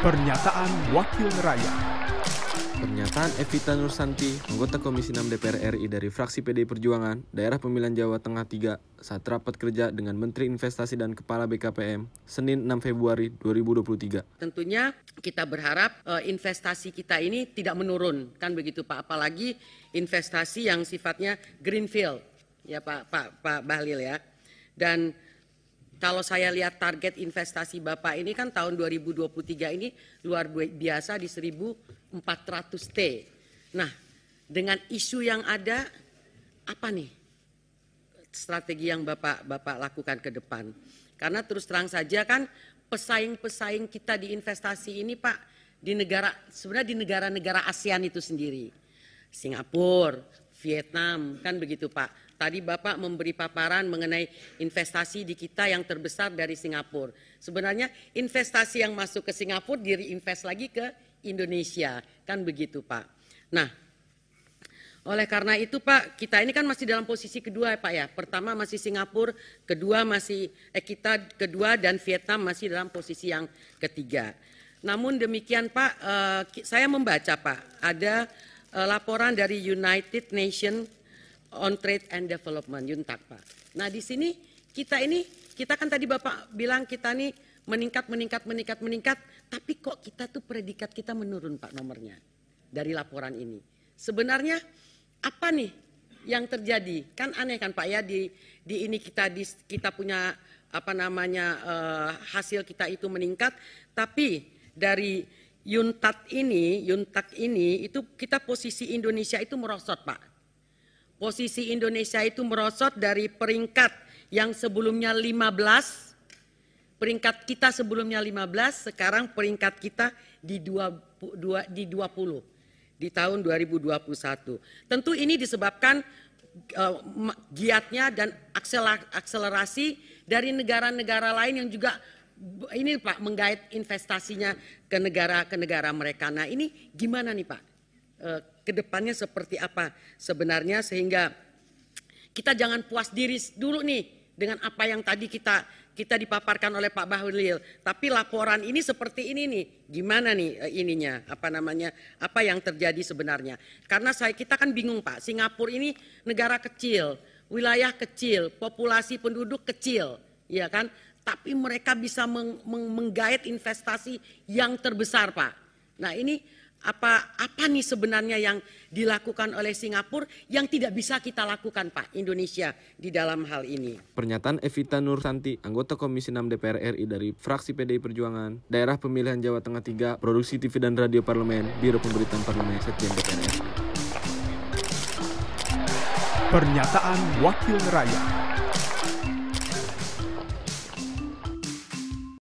Pernyataan Wakil Rakyat Pernyataan Evita Nursanti, anggota Komisi 6 DPR RI dari fraksi PDI Perjuangan, Daerah Pemilihan Jawa Tengah 3, saat rapat kerja dengan Menteri Investasi dan Kepala BKPM, Senin 6 Februari 2023. Tentunya kita berharap uh, investasi kita ini tidak menurun, kan begitu Pak. Apalagi investasi yang sifatnya greenfield, ya Pak Pak Pak Bahlil ya. Dan kalau saya lihat target investasi Bapak ini kan tahun 2023 ini luar biasa di 1400 T. Nah, dengan isu yang ada apa nih strategi yang Bapak Bapak lakukan ke depan? Karena terus terang saja kan pesaing-pesaing kita di investasi ini Pak di negara sebenarnya di negara-negara ASEAN itu sendiri. Singapura, Vietnam kan begitu Pak Tadi Bapak memberi paparan mengenai investasi di kita yang terbesar dari Singapura. Sebenarnya investasi yang masuk ke Singapura diri invest lagi ke Indonesia. Kan begitu Pak. Nah oleh karena itu Pak, kita ini kan masih dalam posisi kedua ya Pak ya. Pertama masih Singapura, kedua masih eh, kita kedua dan Vietnam masih dalam posisi yang ketiga. Namun demikian Pak, eh, saya membaca Pak, ada eh, laporan dari United Nations on Trade and Development Yuntak Pak. Nah di sini kita ini kita kan tadi Bapak bilang kita nih meningkat meningkat meningkat meningkat tapi kok kita tuh predikat kita menurun Pak nomornya dari laporan ini. Sebenarnya apa nih yang terjadi? Kan aneh kan Pak ya di di ini kita di kita punya apa namanya uh, hasil kita itu meningkat tapi dari Yuntat ini, Yuntak ini itu kita posisi Indonesia itu merosot Pak posisi Indonesia itu merosot dari peringkat yang sebelumnya 15, peringkat kita sebelumnya 15, sekarang peringkat kita di, dua, dua, di 20 di tahun 2021. Tentu ini disebabkan uh, giatnya dan akselerasi dari negara-negara lain yang juga ini Pak menggait investasinya ke negara ke negara mereka. Nah ini gimana nih Pak? Uh, ke depannya seperti apa sebenarnya sehingga kita jangan puas diri dulu nih dengan apa yang tadi kita kita dipaparkan oleh Pak Bahlil. Tapi laporan ini seperti ini nih, gimana nih eh, ininya, apa namanya, apa yang terjadi sebenarnya. Karena saya kita kan bingung Pak, Singapura ini negara kecil, wilayah kecil, populasi penduduk kecil, ya kan? Tapi mereka bisa meng, meng, menggait investasi yang terbesar Pak. Nah ini apa apa nih sebenarnya yang dilakukan oleh Singapura yang tidak bisa kita lakukan Pak Indonesia di dalam hal ini. Pernyataan Evita Nursanti, anggota Komisi 6 DPR RI dari fraksi PDI Perjuangan, Daerah Pemilihan Jawa Tengah 3, Produksi TV dan Radio Parlemen, Biro Pemberitaan Parlemen Sekjen DPR RI. Pernyataan Wakil Rakyat.